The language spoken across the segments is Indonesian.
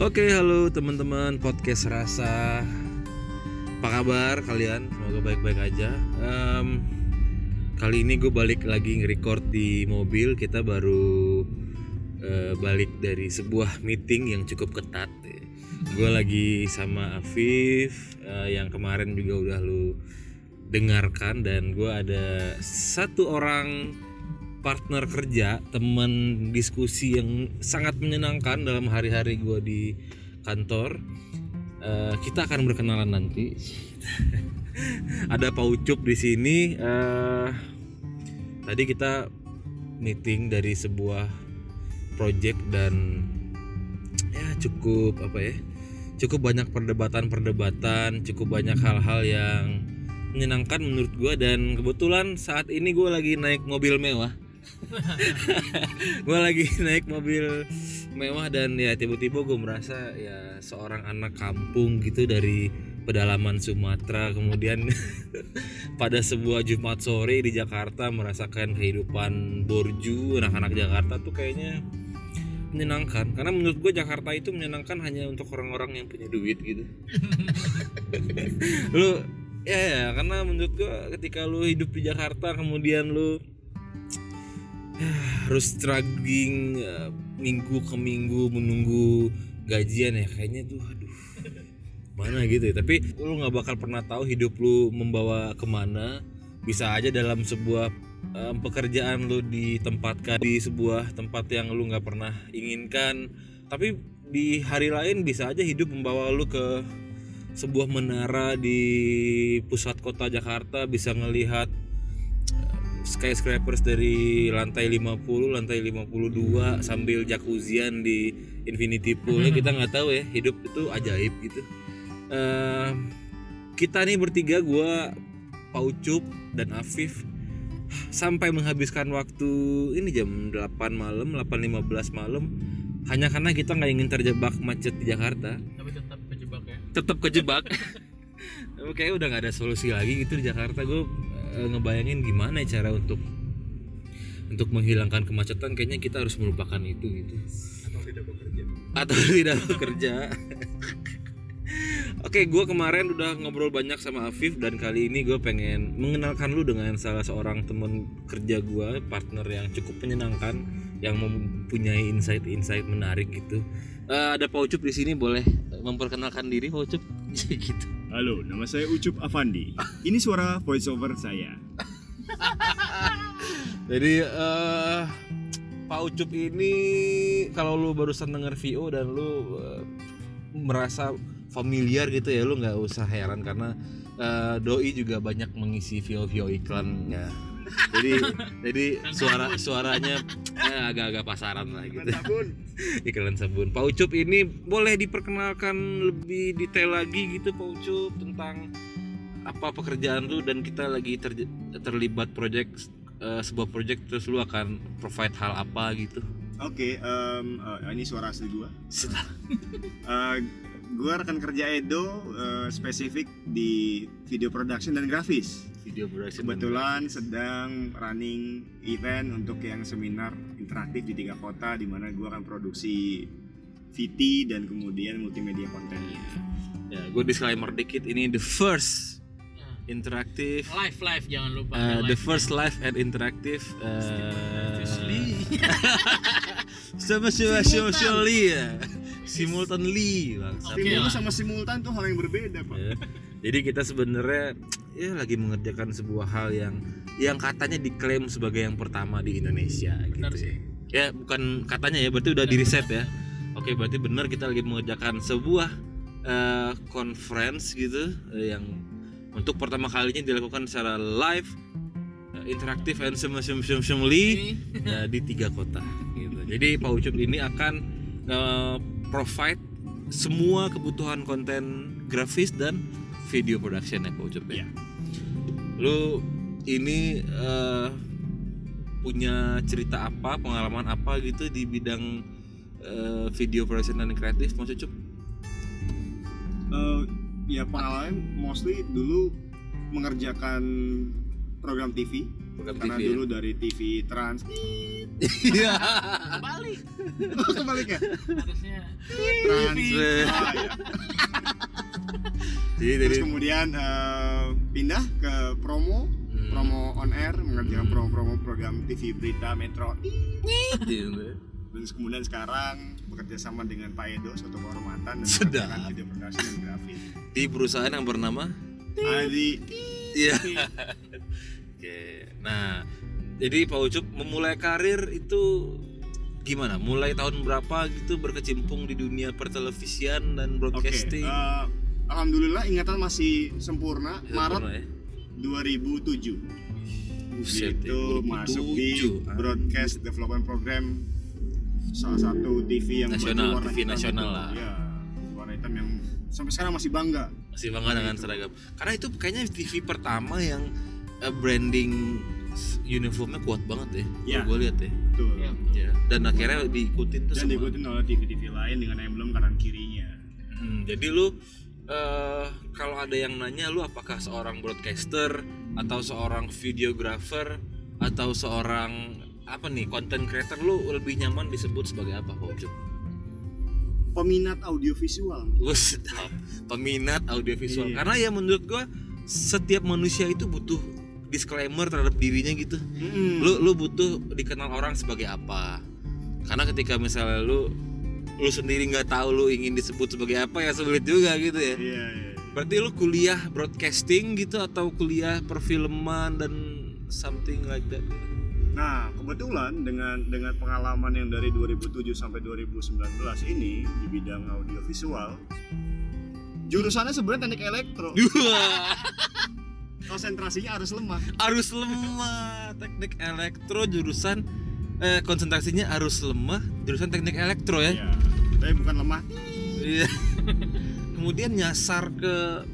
Oke, halo teman-teman podcast rasa. Apa kabar kalian? Semoga baik-baik aja. Em, kali ini gue balik lagi nge-record di mobil. Kita baru eh, balik dari sebuah meeting yang cukup ketat. Gue lagi sama Afif eh, yang kemarin juga udah lu dengarkan dan gue ada satu orang partner kerja, teman diskusi yang sangat menyenangkan dalam hari-hari gue di kantor. Eh, kita akan berkenalan nanti. Ada Pak Ucup di sini. eh, tadi kita meeting dari sebuah project dan ya cukup apa ya? Cukup banyak perdebatan-perdebatan, cukup banyak hal-hal yang menyenangkan menurut gue dan kebetulan saat ini gue lagi naik mobil mewah gue lagi naik mobil mewah dan ya tiba-tiba gue merasa ya seorang anak kampung gitu dari pedalaman Sumatera. Kemudian pada sebuah Jumat sore di Jakarta merasakan kehidupan borju anak-anak Jakarta tuh kayaknya menyenangkan. Karena menurut gue Jakarta itu menyenangkan hanya untuk orang-orang yang punya duit gitu. Lu ya, ya karena menurut gue ketika lu hidup di Jakarta kemudian lu harus struggling eh, minggu ke minggu menunggu gajian ya. Kayaknya tuh aduh mana gitu ya. Tapi lu nggak bakal pernah tahu hidup lu membawa ke mana. Bisa aja dalam sebuah em, pekerjaan lu ditempatkan di sebuah tempat yang lu nggak pernah inginkan. Tapi di hari lain bisa aja hidup membawa lu ke sebuah menara di pusat kota Jakarta. Bisa ngelihat skyscrapers dari lantai 50, lantai 52 sambil jacuzzian di infinity pool. Ya, kita nggak tahu ya, hidup itu ajaib gitu. Eh, kita nih bertiga gua Pak Ucup dan Afif sampai menghabiskan waktu ini jam 8 malam, 8.15 malam hanya karena kita nggak ingin terjebak macet di Jakarta. Tapi tetap kejebak ya. Tetap kejebak. Kayaknya udah nggak ada solusi lagi gitu di Jakarta. Gue ngebayangin gimana ya cara untuk untuk menghilangkan kemacetan kayaknya kita harus melupakan itu gitu atau tidak bekerja atau tidak bekerja Oke, gue kemarin udah ngobrol banyak sama Afif dan kali ini gue pengen mengenalkan lu dengan salah seorang temen kerja gue, partner yang cukup menyenangkan, yang mempunyai insight-insight menarik gitu. Eh, ada Pak Ucup di sini, boleh memperkenalkan diri Pak Ucup? gitu. Halo, nama saya Ucup Avandi. Ini suara voiceover saya. Jadi eh Pak Ucup ini kalau lu barusan denger VO dan lu eh, merasa familiar gitu ya lu nggak usah heran karena eh, doi juga banyak mengisi VO VO iklannya. Jadi jadi suara suaranya eh, agak-agak pasaran lah gitu. Iklan sabun. Pak Ucup ini boleh diperkenalkan lebih detail lagi gitu Pak Ucup tentang apa pekerjaan lu dan kita lagi terj- terlibat project eh, sebuah project terus lu akan provide hal apa gitu. Oke, em, eh, ini suara asli gua. Eh, gua rekan kerja Edo eh, spesifik di video production dan grafis. Video production. Kebetulan sedang running event untuk yang seminar interaktif di tiga kota di mana gua akan produksi VT dan kemudian multimedia kontennya. Ya, gue disclaimer dikit ini the first interactive live live jangan lupa uh, the live. first live and interactive uh, Obviously. sama ya simultaneously bangsa. Oke Simultan lah. sama simultan tuh hal yang berbeda, Pak. Ya. Jadi kita sebenarnya ya lagi mengerjakan sebuah hal yang yang katanya diklaim sebagai yang pertama di Indonesia Benar gitu. sih. Ya bukan katanya ya, berarti udah di riset ya. Oke, berarti benar kita lagi mengerjakan sebuah eh, conference gitu eh, yang untuk pertama kalinya dilakukan secara live eh, interaktif and semuanya di tiga kota gitu. Jadi Pak Ucup ini akan eh, provide semua kebutuhan konten grafis dan video production ya Pak Ucup ya. Iya. Lu ini eh, punya cerita apa, pengalaman apa gitu di bidang eh, video production dan kreatif Mas Ucup? Eh, ya pengalaman mostly dulu mengerjakan program TV program karena TV. ya? dulu dari TV Trans Iya. Balik. kebalik ya Harusnya Trans TV. Ah, ya. Jadi terus dari kemudian eh, pindah ke promo Hmm. promo on air mengerjakan Hmm. promo-promo program TV berita Metro Iya. terus kemudian sekarang bekerja sama dengan Pak Edo suatu kehormatan dan Sedap. mengerjakan video produksi dan grafis di perusahaan yang bernama Adi Iya. Oke. Nah, jadi Pak Ucup memulai karir itu gimana? Mulai tahun berapa gitu berkecimpung di dunia pertelevisian dan broadcasting? eh, alhamdulillah ingatan masih sempurna. Ya, Maret ya? 2007 Buset, itu ya, masuk 2007. di Ah. broadcast development program salah satu TV yang Nasional, warna TV hitam nasional itu. lah. Ya, warna hitam yang sampai sekarang masih bangga. Masih bangga dengan seragam. Karena itu kayaknya TV pertama yang eh, branding uniformnya kuat banget ya. Ya. Gue lihat ya. Betul. ya, Ya. Dan akhirnya diikutin tuh Dan semua. diikutin oleh TV-TV lain dengan emblem kanan kirinya. Hmm, jadi lu eh kalau ada yang nanya lu apakah seorang broadcaster atau seorang videographer atau seorang apa nih content creator lu lebih nyaman disebut sebagai apa Ucup? Peminat audiovisual. Sedap. peminat audiovisual Iya. karena ya menurut gua setiap manusia itu butuh disclaimer terhadap dirinya gitu. Mm-mm. Lu lu butuh dikenal orang sebagai apa? Karena ketika misalnya lu lu sendiri nggak tahu lu ingin disebut sebagai apa ya sulit juga gitu ya. Iya, iya. Berarti lu kuliah broadcasting gitu atau kuliah perfilman dan something like that? Nah, kebetulan dengan dengan pengalaman yang dari 2007 sampai 2019 ini di bidang audiovisual, jurusannya sebenarnya teknik elektro. Konsentrasinya harus lemah. arus lemah teknik elektro jurusan eh, konsentrasinya arus lemah jurusan teknik elektro ya. Ya, tapi bukan lemah. Iya. Kemudian nyasar ke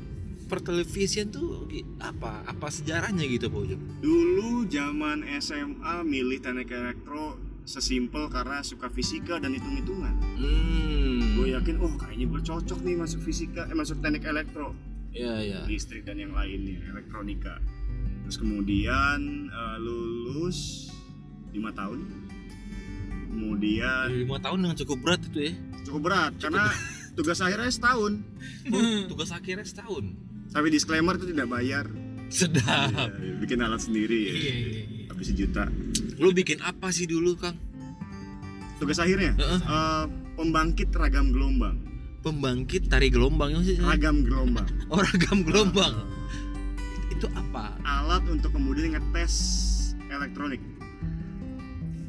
pertelevisian tuh apa? Apa sejarahnya gitu Pak Ujung? Dulu zaman SMA milih teknik elektro sesimpel karena suka fisika dan hitung-hitungan. Hmm. Gue yakin, oh kayaknya gue cocok nih masuk fisika, eh masuk teknik elektro, Ya ya. listrik dan yang lainnya, elektronika. Terus kemudian eh, lulus lima tahun. Kemudian Lima tahun dengan cukup berat itu ya. cukup berat karena tugas akhirnya setahun. Oh, tugas akhirnya setahun. Tapi disclaimer itu tidak bayar. Sedap. Ya, bikin alat sendiri ya. Iya, iya, iya. Habis sejuta. Lu bikin apa sih dulu Kang? Tugas akhirnya Heeh. eh, pembangkit ragam gelombang. Pembangkit tari gelombang ya sih? Ragam gelombang. Oh ragam gelombang. Itu apa? Alat untuk kemudian ngetes elektronik.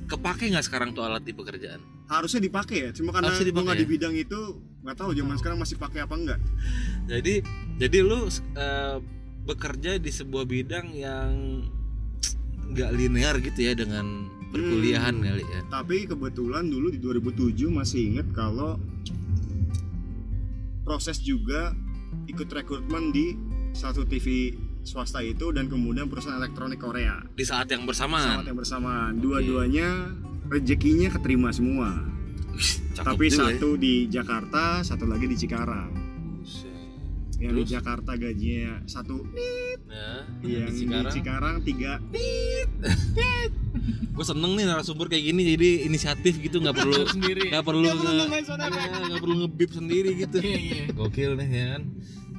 Kepake nggak sekarang tuh alat di pekerjaan? Harusnya dipakai ya, cuma karena Harusnya dipakai nggak ya? di bidang itu nggak tahu zaman sekarang masih pakai apa enggak. Jadi jadi lu eh, bekerja di sebuah bidang yang nggak linear gitu ya dengan perkuliahan Hmm. kali ya. Tapi kebetulan dulu di 2007 masih inget kalau proses juga ikut rekrutmen di satu TV swasta itu dan kemudian perusahaan elektronik Korea Di saat yang bersamaan. saat yang bersamaan dua-duanya rezekinya keterima semua Cakep tapi juga ya. satu di Jakarta satu lagi di Cikarang Buset. yang di Terus? Jakarta gajinya satu Nah, yang di di Cikarang. Cikarang tiga Gue seneng nih narasumber kayak gini jadi inisiatif gitu nggak perlu nggak perlu Nggak effect. Iya, nggak perlu ngebip sendiri gitu. Iya, iya. Gokil nih ya kan.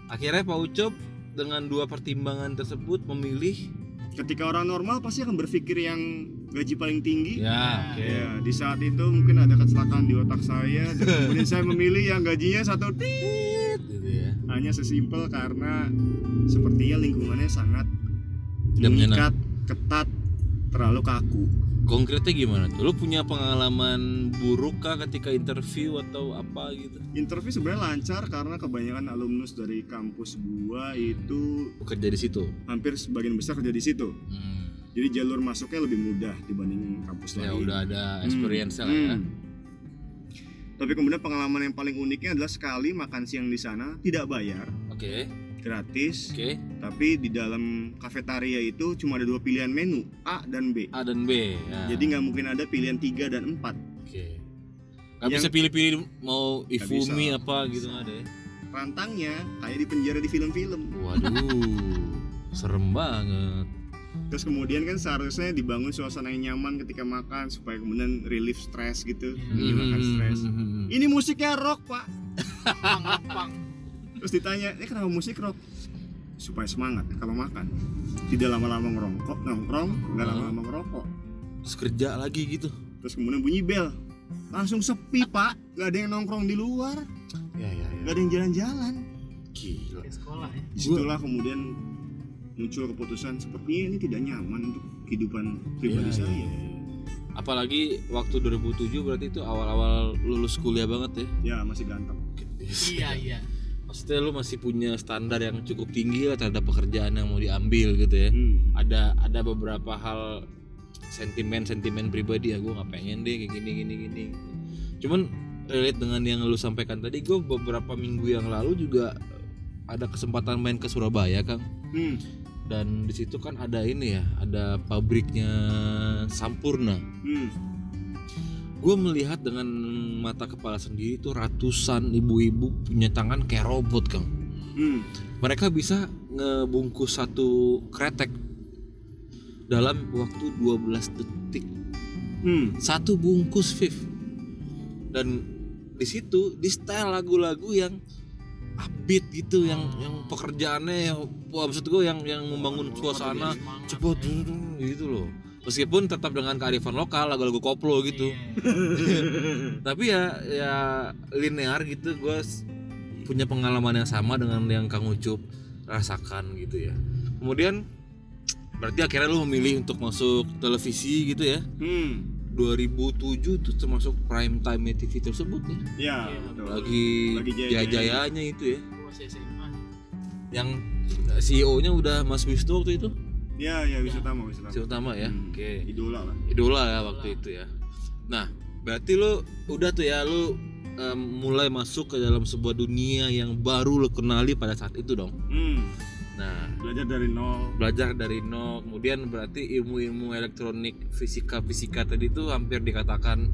Akhirnya Pak Ucop dengan dua pertimbangan tersebut memilih ketika orang normal pasti akan berpikir yang gaji paling tinggi ya oke. Ya, di saat itu mungkin ada kecelakaan di otak saya dan kemudian saya memilih yang gajinya satu tit. Gitu ya. Hanya sesimpel karena sepertinya lingkungannya sangat Tidak mengikat, ketat, terlalu kaku. Konkretnya gimana tuh? Lu punya pengalaman buruk kah ketika interview atau apa gitu? Interview sebenarnya lancar karena kebanyakan alumnus dari kampus gua itu Bekerja di situ. hampir sebagian besar kerja di situ. Hmm. Jadi jalur masuknya lebih mudah dibanding kampus Ya lain. udah ada Hmm, experience lah ya. hmm. Tapi kemudian pengalaman yang paling uniknya adalah sekali makan siang di sana tidak bayar, Oke, gratis. oke. Tapi di dalam kafetaria itu cuma ada dua pilihan menu A dan B. A dan B. Ya. Jadi nggak mungkin ada pilihan 3 dan 4. Oke. Gak Yang- bisa pilih-pilih mau Ifumi bisa. apa gitu nggak ada ya? Rantangnya kayak di penjara di film-film. Waduh, serem banget. terus kemudian kan seharusnya dibangun suasana yang nyaman ketika makan supaya kemudian relief stres gitu menghilangkan stres Hmm. ini musiknya rock pak pang pang terus ditanya ini kenapa musik rock supaya semangat kalau makan tidak lama-lama ngerongkok nongkrong nggak Hmm. lama-lama ngerokok Terus kerja lagi gitu. terus kemudian bunyi bel langsung sepi pak nggak ada yang nongkrong di luar Ya ya ya. nggak ada yang jalan-jalan Gila. Sekolah ya di situlah kemudian muncul keputusan sepertinya ini tidak nyaman untuk kehidupan pribadi Iya, saya iya, iya. Apalagi waktu 2007 berarti itu awal-awal lulus kuliah banget ya. ya masih ganteng iya iya Maksudnya lu masih punya standar yang cukup tinggi lah terhadap pekerjaan yang mau diambil gitu ya. hmm. Ada ada beberapa hal sentimen sentimen pribadi ya gue nggak pengen deh kayak gini gini gini. Cuman relate dengan yang lu sampaikan tadi, gue beberapa minggu yang lalu juga ada kesempatan main ke Surabaya kang. Hmm. Dan di situ kan ada ini ya, ada pabriknya Sampurna. Hmm. Gue melihat dengan mata kepala sendiri tuh ratusan ibu-ibu punya tangan kayak robot kang Hmm. mereka bisa ngebungkus satu kretek dalam waktu 12 detik Hmm. satu bungkus Viv dan di situ di style lagu-lagu yang upbeat gitu yang yang pekerjaannya wah maksud gue yang yang membangun suasana Semangat, cepet ya. gitu loh meskipun tetap dengan kearifan lokal lagu-lagu koplo gitu Iya. tapi ya ya linear gitu gue punya pengalaman yang sama dengan yang Kang Ucup rasakan gitu ya kemudian berarti akhirnya lu memilih untuk masuk televisi gitu ya Hmm. 2007 itu termasuk prime time TV tersebut ya Ya, Iya, betul. lagi Lagi jaya-jaya. jaya-jayanya itu ya yang CEO-nya udah Mas Wisnu waktu itu Ya, ya bisa utama, bisa si utama. utama ya Hmm. oke Idola lah. idola ya waktu itu ya nah berarti lu udah tuh ya lu em, mulai masuk ke dalam sebuah dunia yang baru lu kenali pada saat itu dong Hmm. nah Belajar dari nol. belajar dari nol kemudian berarti ilmu-ilmu elektronik fisika fisika tadi tuh hampir dikatakan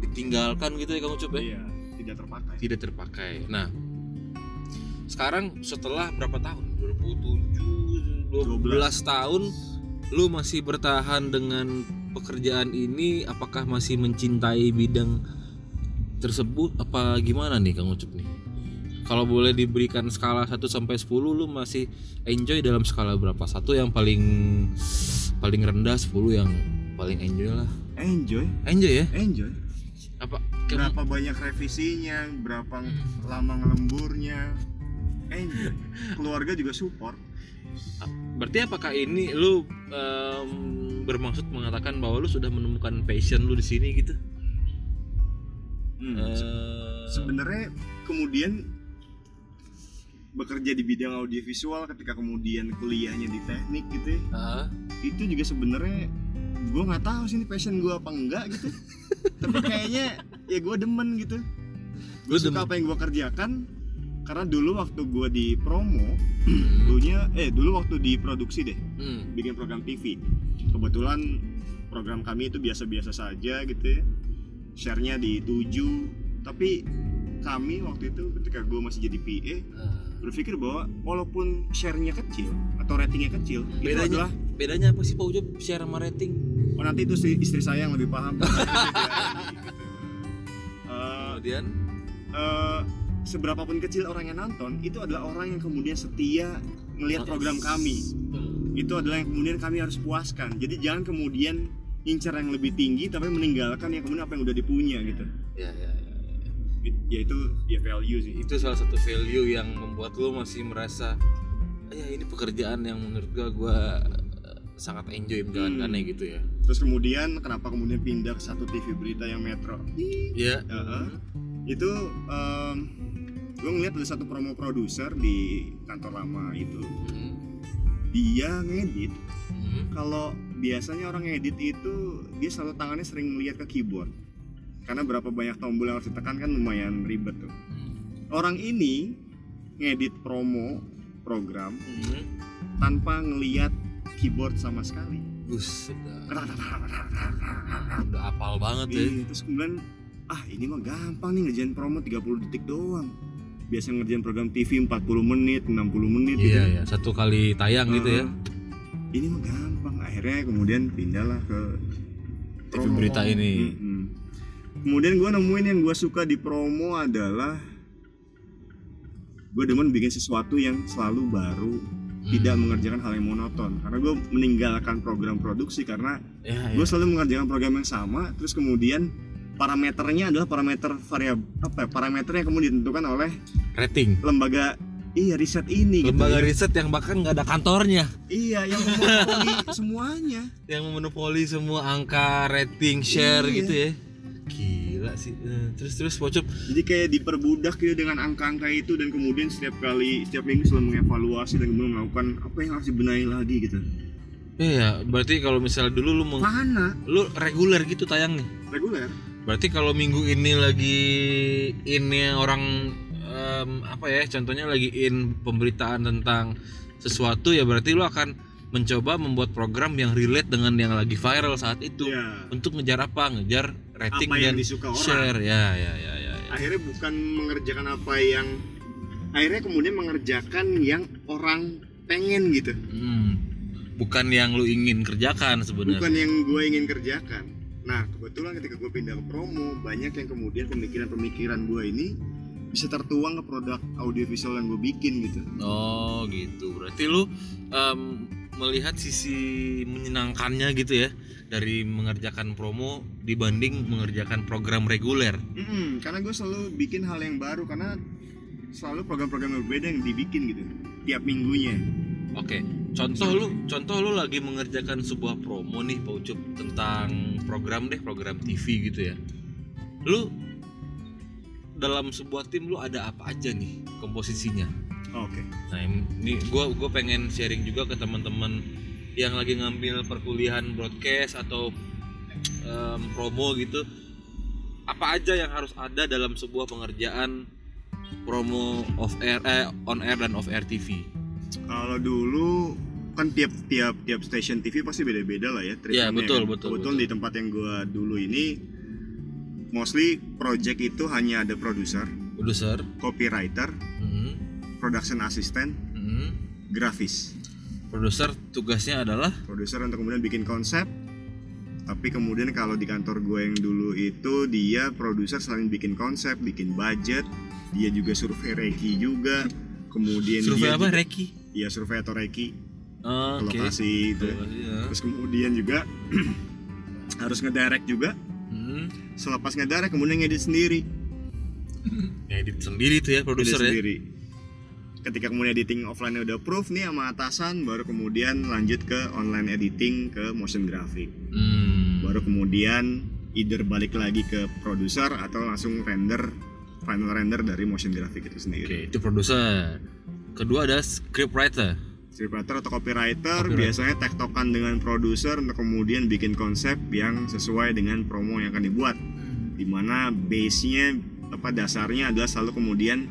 ditinggalkan gitu ya kamu coba ya Iya, tidak terpakai. tidak terpakai nah sekarang setelah berapa tahun 2007 12 tahun lu masih bertahan dengan pekerjaan ini apakah masih mencintai bidang tersebut? Apa gimana nih Kang Ucup nih? Kalau boleh diberikan skala 1 sampai 10 lu masih enjoy dalam skala berapa? Satu yang paling paling rendah 10 yang paling enjoy lah. Enjoy, enjoy ya? Enjoy. apa? Berapa banyak revisinya, berapa lama ngelemburnya. Enjoy. Keluarga juga support. Berarti apakah ini lu em, bermaksud mengatakan bahwa lu sudah menemukan passion lu di sini gitu? Hmm. Eh, Sebenarnya kemudian bekerja di bidang audiovisual ketika kemudian kuliahnya di teknik gitu ya, ah, itu juga sebenarnya gue nggak tahu sih ini passion gue apa enggak gitu tapi kayaknya ya gue demen gitu gue suka demen. apa yang gue kerjakan karena dulu waktu gue di promo hmm, dulunya eh dulu waktu di produksi deh hmm, bikin program TV kebetulan program kami itu biasa-biasa saja gitu ya. Share-nya di 7 tapi kami waktu itu ketika gue masih jadi PA ah. berpikir bahwa walaupun share-nya kecil atau ratingnya kecil itu Bedanya adalah bedanya apa sih Pak Ucup share sama rating? oh nanti itu si- istri saya yang lebih paham. Eh, Kemudian? Eh, seberapapun kecil orang yang nonton itu adalah orang yang kemudian setia melihat program kami itu adalah yang kemudian kami harus puaskan jadi jangan kemudian incar yang lebih tinggi tapi meninggalkan yang kemudian apa yang udah dipunya gitu ya, ya, ya, ya. Ya itu ya value sih itu salah satu value yang membuat lu masih merasa ya ini pekerjaan yang menurut gua gua eh, sangat enjoy menjalankannya Hmm. gitu ya. terus kemudian kenapa kemudian pindah ke satu TV berita yang metro Ya. Heeh. itu gue ngeliat ada satu promo produser di kantor lama itu Hmm. dia ngedit Hmm. kalau biasanya orang ngedit itu dia selalu tangannya sering melihat ke keyboard karena berapa banyak tombol yang harus ditekan kan lumayan ribet tuh Hmm. orang ini ngedit promo program Hmm. tanpa ngeliat keyboard sama sekali Buset dah. udah apal banget ya. Iya, terus kemudian ah ini mah gampang nih ngerjain promo 30 detik doang biasa ngerjain program TV 40 menit 60 menit gitu Iya ya, satu kali tayang gitu ya. Ini mah gampang akhirnya kemudian pindahlah ke TV berita ini. Mm-mm. kemudian gue nemuin yang gue suka di promo adalah gue demen bikin sesuatu yang selalu baru tidak mengerjakan hal yang monoton karena gue meninggalkan program produksi karena Ya, ya. gue selalu mengerjakan program yang sama terus kemudian parameternya adalah parameter variabel apa ya, parameter yang kemudian ditentukan oleh rating. lembaga iya riset ini Lembaga gitu ya. riset yang bahkan nggak ada kantornya, iya yang memonopoli semuanya yang memonopoli semua angka rating share Iya. gitu ya. Gila sih. Eh, Terus terus Pocop. jadi kayak diperbudak gitu dengan angka-angka itu dan kemudian setiap kali setiap minggu selalu mengevaluasi dan kemudian melakukan apa yang harus dibenahi lagi gitu Iya, berarti kalau misalnya dulu lu meng- mana lu reguler gitu tayang nih. reguler Berarti kalau minggu ini lagi ini orang em, apa ya? Contohnya lagi in pemberitaan tentang sesuatu ya berarti lu akan mencoba membuat program yang relate dengan yang lagi viral saat itu. ya Untuk ngejar apa? Ngejar rating Apa yang dan disuka orang. share. Ya, ya, ya, ya. ya. akhirnya bukan mengerjakan apa yang akhirnya kemudian mengerjakan yang orang pengen gitu Hmm. Bukan yang lu ingin kerjakan sebenarnya. bukan yang gue ingin kerjakan nah kebetulan ketika gue pindah ke promo banyak yang kemudian pemikiran-pemikiran gue ini bisa tertuang ke produk audiovisual yang gue bikin gitu Oh gitu. Berarti lu em, melihat sisi menyenangkannya gitu ya dari mengerjakan promo dibanding mengerjakan program reguler. Mm-mm, karena gue selalu bikin hal yang baru karena selalu program-program yang berbeda yang dibikin gitu tiap minggunya Oke. Contoh lu, contoh lu lagi mengerjakan sebuah promo nih Pak Ucup tentang program deh, program TV gitu ya. Lu dalam sebuah tim lu ada apa aja nih komposisinya? oke Nah ini gue gue pengen sharing juga ke teman-teman yang lagi ngambil perkuliahan broadcast atau em, promo gitu. Apa aja yang harus ada dalam sebuah pengerjaan promo off air, eh, on air dan off air TV? Kalau dulu kan tiap tiap tiap stasiun TV pasti beda-beda lah ya Iya, treatmentnya betul, kan. betul, betul. di tempat yang gue dulu ini mostly project itu hanya ada produser Produser, copywriter Mhm, production assistant mhm. grafis produser tugasnya adalah produser untuk kemudian bikin konsep tapi kemudian kalau di kantor gue yang dulu itu dia produser selain bikin konsep bikin budget dia juga survei reki juga kemudian survei dia apa? juga- Reki. Iya survei atau reki Oh, ke lokasi itu Ya. terus kemudian juga harus ngedirect juga Mhm. selepas ngedirect kemudian ngedit sendiri Edit sendiri tuh ya produser ya. sendiri ketika kemudian editing offline udah proof nih sama atasan baru kemudian lanjut ke online editing ke motion graphic Hmm. baru kemudian either balik lagi ke produser atau langsung render final render dari motion graphic itu Oke, sendiri itu produser. Kedua ada scriptwriter. scriptwriter atau copywriter, Copywriter. biasanya tektokan dengan produser untuk kemudian bikin konsep yang sesuai dengan promo yang akan dibuat di mana base-nya apa dasarnya adalah selalu kemudian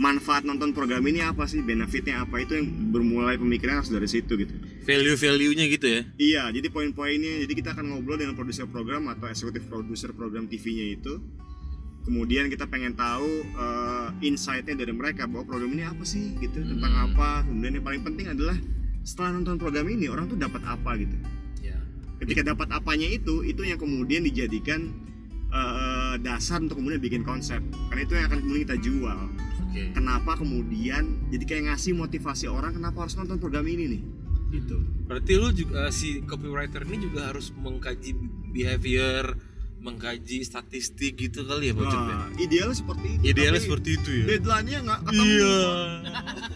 manfaat nonton program ini apa sih benefitnya apa itu yang bermulai pemikiran harus dari situ gitu Value-value-nya gitu ya. iya jadi poin-poinnya jadi kita akan ngobrol dengan produser program atau eksekutif produser program TV-nya itu kemudian kita pengen tahu eh, insight-nya dari mereka bahwa program ini apa sih gitu tentang Hmm. apa kemudian yang paling penting adalah setelah nonton program ini orang tuh dapat apa gitu Ya. ketika dapat apanya itu itu yang kemudian dijadikan eh, dasar untuk kemudian bikin konsep karena itu yang akan kemudian kita jual Oke. kenapa kemudian jadi kayak ngasih motivasi orang kenapa harus nonton program ini nih gitu Berarti lu juga si copywriter ini juga harus mengkaji behavior, mengkaji statistik gitu kali ya, Ucup ya? nah, idealnya seperti itu Idealnya tapi seperti itu ya. deadline-nya nggak ketemu Iya.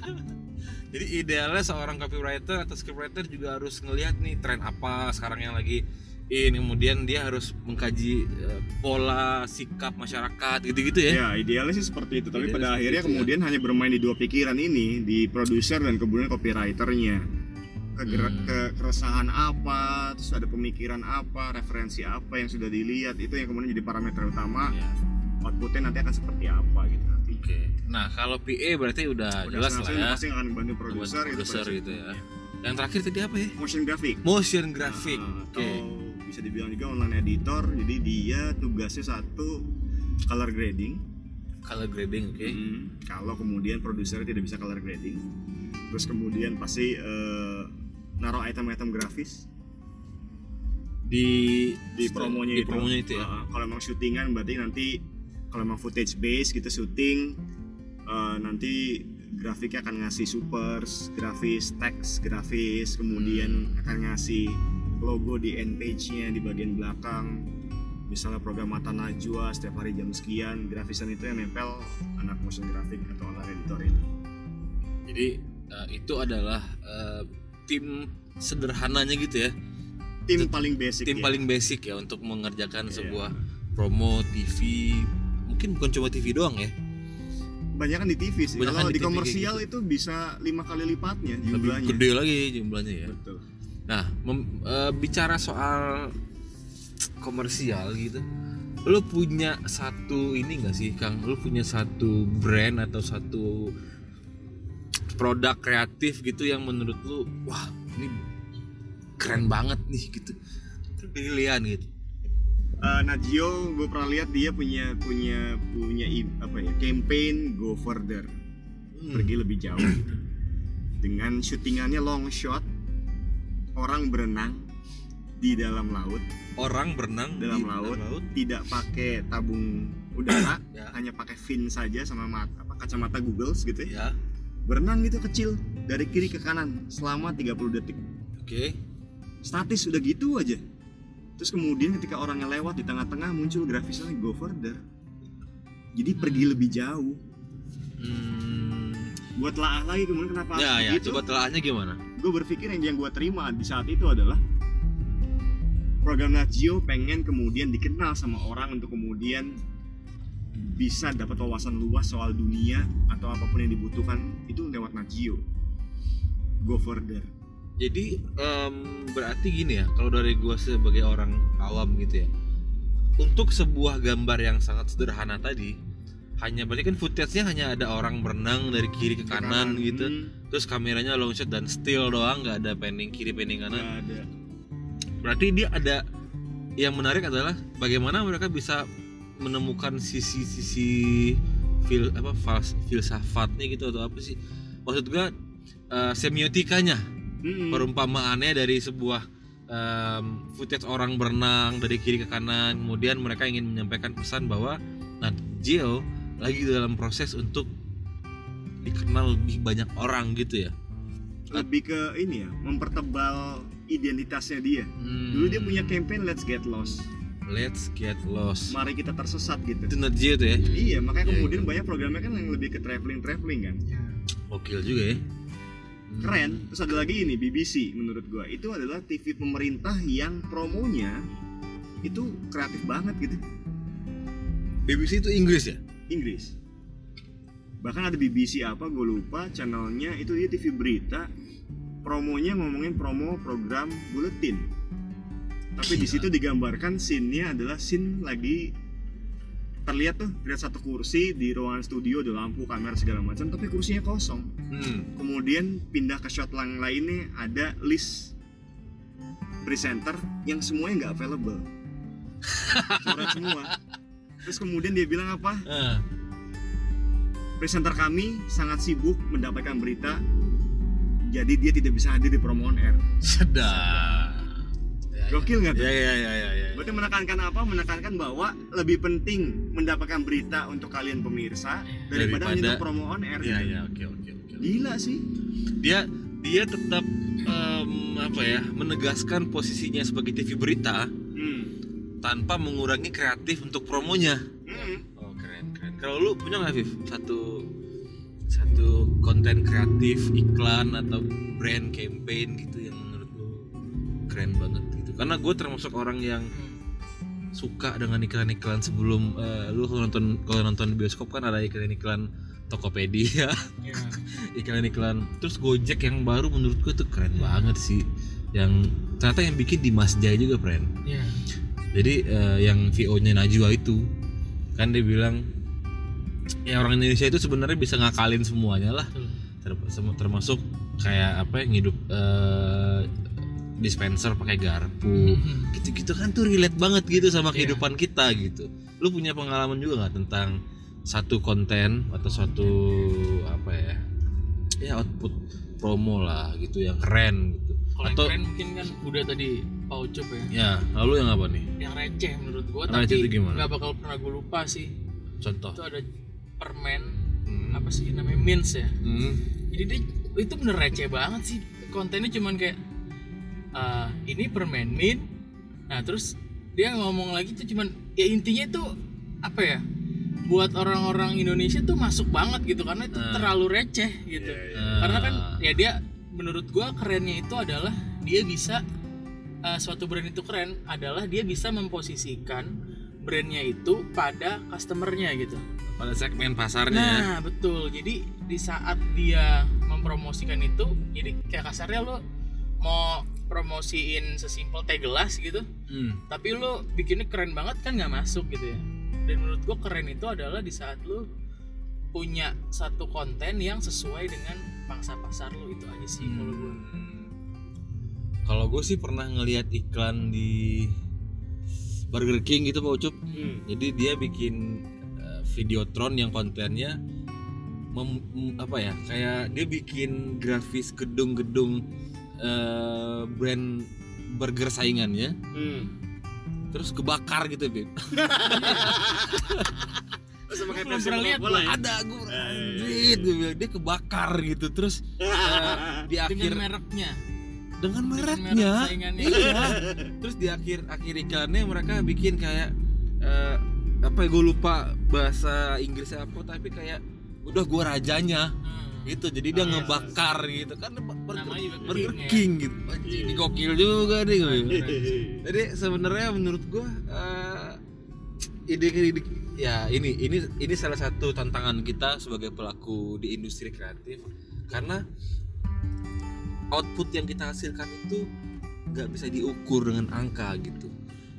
Jadi idealnya seorang copywriter atau scriptwriter juga harus ngelihat nih tren apa sekarang yang lagi in kemudian dia harus mengkaji eh, pola sikap masyarakat gitu-gitu ya. Ya idealnya sih seperti itu, tapi Idealnya pada akhirnya itu, ya. kemudian hanya bermain di dua pikiran ini, di produser dan kemudian copywriternya. Kegera- Hmm. ke- keresahan apa, terus ada pemikiran apa, referensi apa yang sudah dilihat, itu yang kemudian jadi parameter utama. Ya, Outputnya nanti akan seperti apa gitu nanti. Oke. Nah, kalau PA berarti udah, Udah jelas lah ya. pasti akan bantu produser, itu Produser gitu ya. Yang terakhir tadi apa ya? Motion graphic. Motion graphic. Nah, Oke. Atau bisa dibilang juga online editor, jadi dia tugasnya satu color grading. Color grading, oke. Hmm, Kalau kemudian produser tidak bisa color grading, terus kemudian pasti eh, naruh item-item grafis di di promonya di itu. promonya itu ya. Uh, kalau emang syutingan berarti nanti kalau emang footage base kita syuting uh, nanti grafiknya akan ngasih supers, grafis teks, grafis, kemudian Hmm. akan ngasih logo di end page-nya di bagian belakang. Misalnya program Mata Najwa setiap hari jam sekian, grafisan itu yang nempel anak motion graphic atau anak editor ini. Jadi eh, itu adalah eh, tim sederhananya gitu ya. Tim paling basic tim ya. paling basic ya untuk mengerjakan Iya. sebuah promo TV. Mungkin bukan cuma TV doang ya. banyak kan di TV sih. Banyakan Kalau di di, komersial gitu. itu bisa lima kali lipatnya Lebih jumlahnya. gede lagi jumlahnya ya. Betul. Nah, mem- eh, bicara soal komersial gitu, lo punya satu ini gak sih, Kang? Lo punya satu brand atau satu produk kreatif gitu yang menurut lo, wah ini keren banget nih gitu, pilihan gitu. Eh, Najio gue pernah lihat dia punya punya punya apa ya campaign go further Hmm. pergi lebih jauh gitu. dengan syutingannya long shot orang berenang di dalam laut Orang berenang Dalam di laut. tidak pakai tabung udara Ya. hanya pakai fin saja sama mata apa kacamata Google gitu ya Ya, berenang gitu kecil dari kiri ke kanan selama 30 detik. Oke. statis udah gitu aja. Terus kemudian ketika orangnya lewat di tengah-tengah muncul grafisnya go further. Jadi pergi lebih jauh. Hmm, buat lah lagi kemudian kenapa ya, ya, begitu? coba telaahnya gimana? gue berpikir yang yang gue terima di saat itu adalah program Nat Geo pengen kemudian dikenal sama orang untuk kemudian bisa dapat wawasan luas soal dunia atau apa pun yang dibutuhkan itu lewat Nat Geo go further. Jadi em, berarti gini ya, kalau dari gua sebagai orang awam gitu ya, untuk sebuah gambar yang sangat sederhana tadi, hanya berarti kan footage-nya hanya ada orang berenang dari kiri ke kanan gitu, hmm, terus kameranya long shot dan still doang, nggak ada panning kiri panning kanan. ada. Berarti dia ada yang menarik adalah bagaimana mereka bisa menemukan sisi-sisi fil apa fals, filsafatnya gitu atau apa sih? Maksud gua eh, semiotikanya. Hmm. perumpamaannya dari sebuah em, footage orang berenang dari kiri ke kanan. Kemudian mereka ingin menyampaikan pesan bahwa Nat Geo lagi dalam proses untuk dikenal lebih banyak orang gitu ya. Lebih ke ini ya mempertebal identitasnya dia. Hmm, dulu dia punya campaign Let's Get Lost Let's Get Lost. Mari kita tersesat gitu. Itu Geo tuh ya? Iya makanya Iya, kemudian iya. banyak programnya kan yang lebih ke traveling traveling kan. Ya. Gokil juga ya. Keren. Terus ada lagi ini BBC menurut gua. Itu adalah TV pemerintah yang promonya itu kreatif banget gitu. BBC itu Inggris ya? Inggris. Bahkan ada BBC apa gue lupa channelnya. Itu dia TV berita. Promonya ngomongin promo program buletin tapi di situ digambarkan scene-nya adalah scene lagi terlihat tuh terlihat satu kursi di ruangan studio ada lampu kamera segala macam tapi kursinya kosong. Hmm. kemudian pindah ke shot yang lainnya ada list presenter yang semuanya nggak available. Coret semua. Terus kemudian dia bilang apa? Ah, presenter kami sangat sibuk mendapatkan berita jadi dia tidak bisa hadir di promo on air. Sedap. Gokil nggak tuh? Ya ya ya ya, ya. berarti menekankan apa? Menekankan bahwa lebih penting mendapatkan berita untuk kalian pemirsa daripada, Daripada- menyentuh promo on air. Ya ya oke oke oke gila sih. Dia dia tetap em, apa ya menegaskan posisinya sebagai TV berita hmm. tanpa mengurangi kreatif untuk promonya. Hmm. oh keren keren. Kalau lu punya nggak Viv satu satu konten kreatif iklan atau brand campaign gitu yang menurut lu keren banget karena gue termasuk orang yang suka dengan iklan-iklan sebelum eh, lu kalau nonton kalau nonton di bioskop kan ada iklan-iklan Tokopedia Ya. iklan-iklan terus Gojek yang baru menurut gue tuh keren banget sih yang ternyata yang bikin Dimas Jaya juga friend Ya. jadi eh, yang VO nya Najwa itu kan dia bilang ya orang Indonesia itu sebenarnya bisa ngakalin semuanya lah Betul. Termasuk kayak apa yang hidup eh, dispenser pakai garpu Mhm. gitu-gitu kan tuh relate banget gitu sama Iya. kehidupan kita gitu lu punya pengalaman juga nggak tentang satu konten atau suatu apa ya ya output promo lah gitu yang keren gitu Kalau yang Atau- keren mungkin kan udah tadi Pak Ucup ya. Ya, lalu yang apa nih? Yang receh menurut gua Receh tapi itu gimana? nggak bakal pernah gue lupa sih. Contoh. Itu ada permen Hmm. apa sih namanya mints ya. Hmm. Jadi dia itu bener receh banget sih. Kontennya cuman kayak "Ah, ini permen mint. Nah, terus dia ngomong lagi tuh cuman ya intinya tuh apa ya? Buat orang-orang Indonesia tuh masuk banget gitu karena itu Nah. terlalu receh gitu. Ah. Karena kan ya dia menurut gua kerennya itu adalah dia bisa uh, suatu brand itu keren adalah dia bisa memposisikan brandnya itu pada customernya gitu. pada segmen pasarnya ya. Nah betul. Jadi di saat dia mempromosikan itu, jadi kayak kasarnya lo mau promosiin sesimpel teh gelas gitu, Hmm. tapi lo bikinnya keren banget kan nggak masuk gitu ya. Dan menurut gua keren itu adalah di saat lo punya satu konten yang sesuai dengan pangsa pasar lo itu aja sih kalau gue. Hmm. Kalau gue sih pernah ngelihat iklan di Burger King gitu Pak Ucup. Hmm. Jadi dia bikin uh, videotron yang kontennya mem- apa ya? Kayak dia bikin grafis gedung-gedung uh, brand burger saingannya Hmm. terus kebakar gitu, Bib. Sama kayak pernah lihat Coca-Cola ya? Ada gue Eh, anjir, gue bilang dia kebakar gitu. Terus uh, di akhir Dengan mereknya. dengan Dengan mereknya merek iya terus di akhir akhir iklannya mereka bikin kayak eh, apa ya gue lupa bahasa Inggrisnya apa tapi kayak udah gue rajanya. Gitu jadi dia Ah, iya, ngebakar gitu kan Burger, Burger King ya. King gitu Anjing, Iya. ini gokil juga nih gue. Iya. jadi sebenarnya menurut gue eh, ide ide ya ini ini ini salah satu tantangan kita sebagai pelaku di industri kreatif karena output yang kita hasilkan itu nggak bisa diukur dengan angka gitu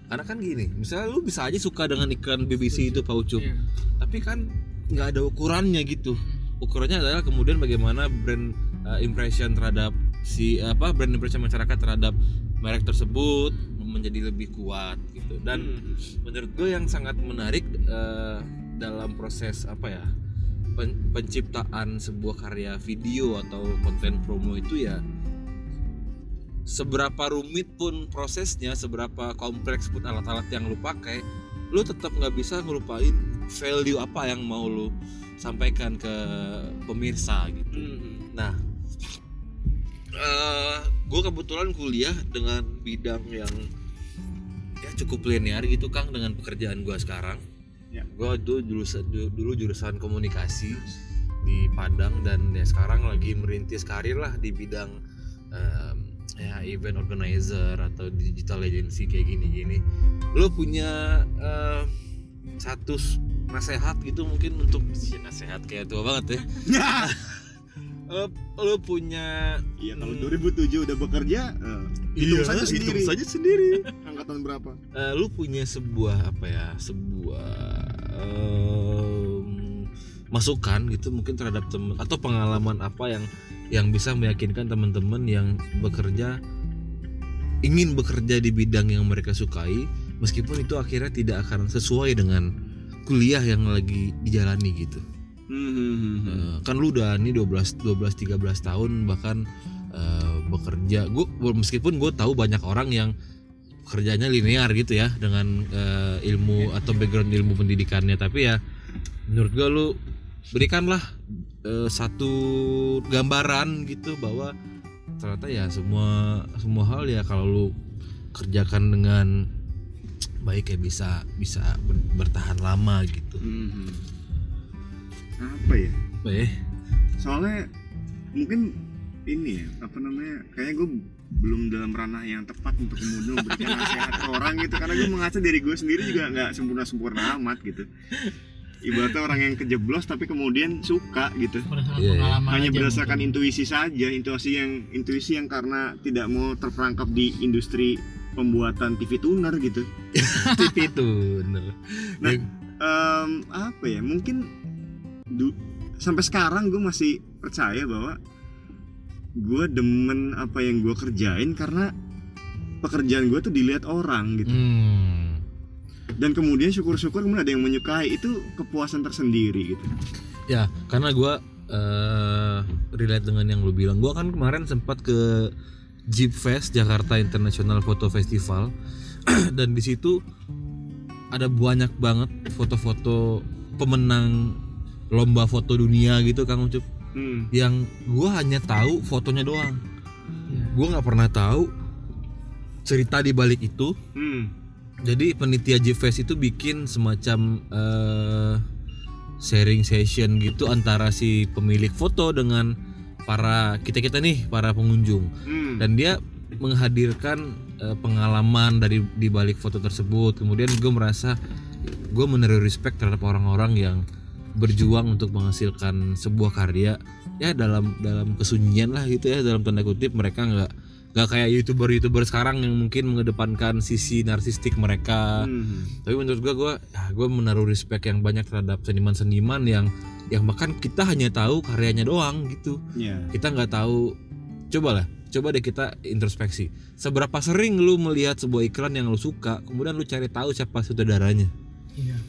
karena kan gini misalnya lu bisa aja suka dengan iklan BBC itu Pak Ucup Iya. tapi kan nggak ada ukurannya gitu ukurannya adalah kemudian bagaimana brand uh, impression terhadap si apa brand impression masyarakat terhadap merek tersebut menjadi lebih kuat gitu dan Hmm. menurut gue yang sangat menarik uh, dalam proses apa ya pen- penciptaan sebuah karya video atau konten promo itu ya seberapa rumit pun prosesnya seberapa kompleks pun alat-alat yang lu pakai lu tetap nggak bisa ngelupain value apa yang mau lu sampaikan ke pemirsa gitu Hmm. Nah, eh gue kebetulan kuliah dengan bidang yang ya cukup linear gitu Kang dengan pekerjaan gue sekarang. Ya. Gue dulu jurusan dulu jurusan komunikasi di Padang dan ya sekarang lagi merintis karir lah di bidang em, ya event organizer atau digital agency kayak gini-gini. Lo punya em, satu nasehat gitu mungkin untuk si nasehat kayak tua banget ya. lo, lo punya Iya kalau Hmm. 2007 udah bekerja, eh, hitung saja sendiri. saja sendiri. Angkatan berapa? Eh, lu punya sebuah apa ya sebuah em, masukan gitu mungkin terhadap temen atau pengalaman apa yang yang bisa meyakinkan teman-teman yang bekerja ingin bekerja di bidang yang mereka sukai meskipun itu akhirnya tidak akan sesuai dengan kuliah yang lagi dijalani gitu. Hmm. Eh, kan lu udah nih 12 12 13 tahun bahkan eh, bekerja gue meskipun gue tahu banyak orang yang kerjanya linear gitu ya dengan eh, ilmu atau background ilmu pendidikannya tapi ya menurut gue lu berikanlah eh, satu gambaran gitu bahwa ternyata ya semua semua hal ya kalau lu kerjakan dengan baik ya bisa bisa ber- bertahan lama gitu. Hmm. Apa ya? Apa ya? Soalnya mungkin ini ya apa namanya? Kayaknya gue belum dalam ranah yang tepat untuk kemudian memberikan nasihat ke orang gitu karena gue mengaca dari gue sendiri juga nggak sempurna sempurna amat gitu ibaratnya orang yang kejeblos tapi kemudian suka gitu Berdasarkan Iya, iya. pengalaman hanya berdasarkan mungkin. intuisi saja intuisi yang intuisi yang karena tidak mau terperangkap di industri pembuatan TV tuner gitu TV itu bener. Nah, Em, apa ya mungkin du- sampai sekarang gue masih percaya bahwa gue demen apa yang gue kerjain karena pekerjaan gue tuh dilihat orang gitu hmm. Dan kemudian syukur-syukur kemudian ada yang menyukai itu kepuasan tersendiri gitu Ya, karena gua eh relate dengan yang lu bilang. Gua kan kemarin sempat ke Jeep Fest Jakarta International Photo Festival dan di situ ada banyak banget foto-foto pemenang lomba foto dunia gitu Kang Ucup Hmm. yang gua hanya tahu fotonya doang Iya. gua nggak pernah tahu cerita di balik itu Hmm. Jadi penitia Jeep Fest itu bikin semacam eh, sharing session gitu antara si pemilik foto dengan para kita kita nih para pengunjung. Hmm. dan dia menghadirkan eh, pengalaman dari di balik foto tersebut. Kemudian gue merasa gue menaruh respect terhadap orang-orang yang berjuang untuk menghasilkan sebuah karya. Ya dalam dalam kesunyian lah gitu ya dalam tanda kutip. Mereka nggak nggak kayak youtuber youtuber sekarang yang mungkin mengedepankan sisi narsistik mereka Hmm. tapi menurut gue gue ya, gue menaruh respect yang banyak terhadap seniman-seniman yang yang bahkan kita hanya tahu karyanya doang gitu Ya. kita nggak tahu coba lah coba deh kita introspeksi seberapa sering lu melihat sebuah iklan yang lu suka kemudian lu cari tahu siapa sutradaranya Iya.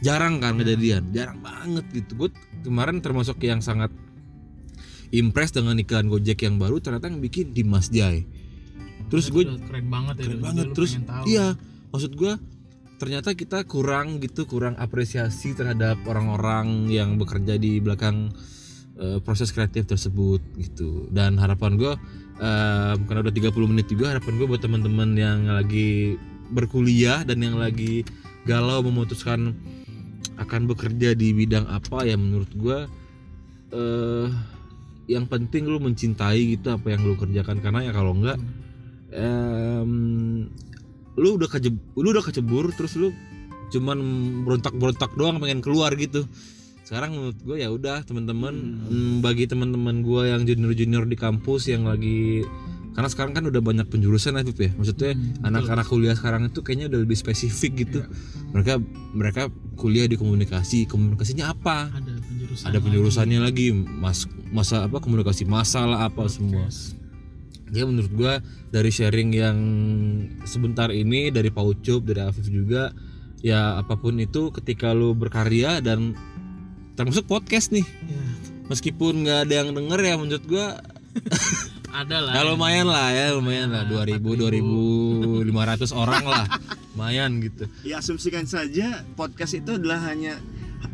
jarang kan kejadian jarang banget gitu gue kemarin termasuk yang sangat impress dengan iklan Gojek yang baru ternyata yang bikin Dimas Jai terus gue keren banget ya. keren banget terus iya maksud gue ternyata kita kurang gitu kurang apresiasi terhadap orang-orang yang bekerja di belakang eh, proses kreatif tersebut gitu dan harapan gue eh, karena udah 30 menit juga harapan gue buat teman-teman yang lagi berkuliah dan yang lagi galau memutuskan akan bekerja di bidang apa ya menurut gue eh yang penting lu mencintai gitu apa yang lu kerjakan. Karena ya kalau enggak em, lu udah kejeb, lu udah kecebur terus lu cuman berontak-berontak doang pengen keluar gitu. Sekarang menurut gue ya udah teman-teman em, bagi teman-teman gue yang junior-junior di kampus yang lagi karena sekarang kan udah banyak penjurusan ya Pip ya. Maksudnya Hmm, anak-anak kuliah sekarang itu kayaknya udah lebih spesifik gitu. Mereka mereka kuliah di komunikasi komunikasinya apa? Ada penjurusan. ada penjurusannya lagi mas masa apa komunikasi masalah apa semua. Ya menurut gua dari sharing yang sebentar ini dari Pak Ucup dari Afif juga ya apa pun itu ketika lu berkarya dan termasuk podcast nih Iya. meskipun nggak ada yang denger ya menurut gua. Ada lah. ya lumayan lah ya lumayan lah. 2000 2500 orang lah. Lumayan gitu. Ya asumsikan saja podcast itu adalah hanya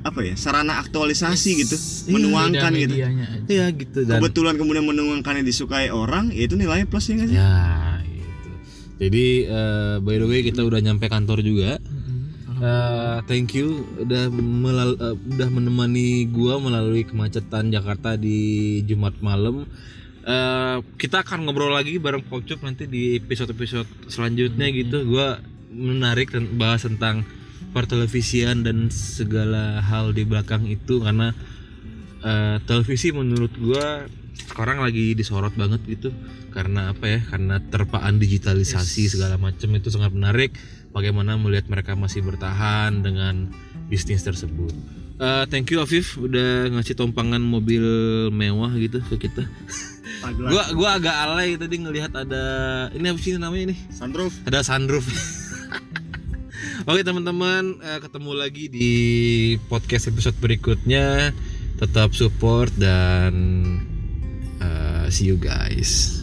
apa ya sarana aktualisasi gitu, menuangkan Beda gitu. medianya aja. ya gitu dan Kebetulan kemudian menuangkannya disukai orang, ya itu nilai plus ya nggak sih? Ya, gitu. Jadi eh, by the way kita udah nyampe kantor juga. Eh, thank you udah melal- eh, udah menemani gua melalui kemacetan Jakarta di Jumat malam. Eh, kita akan ngobrol lagi bareng Pocuk nanti di episode-episode selanjutnya gitu. Gua menarik dan bahas tentang pertelevisian dan segala hal di belakang itu karena eh, televisi menurut gua sekarang lagi disorot banget gitu. Karena apa ya? Karena terpaan digitalisasi segala macam itu sangat menarik. Bagaimana melihat mereka masih bertahan dengan bisnis tersebut. Eh, thank you Afif udah ngasih tompangan mobil mewah gitu ke kita. Tagline. gua gua agak alay tadi ngelihat ada ini apa sih namanya nih Sunroof. ada sunroof Oke teman-teman, eh, ketemu lagi di podcast episode berikutnya. Tetap support dan eh, see you guys.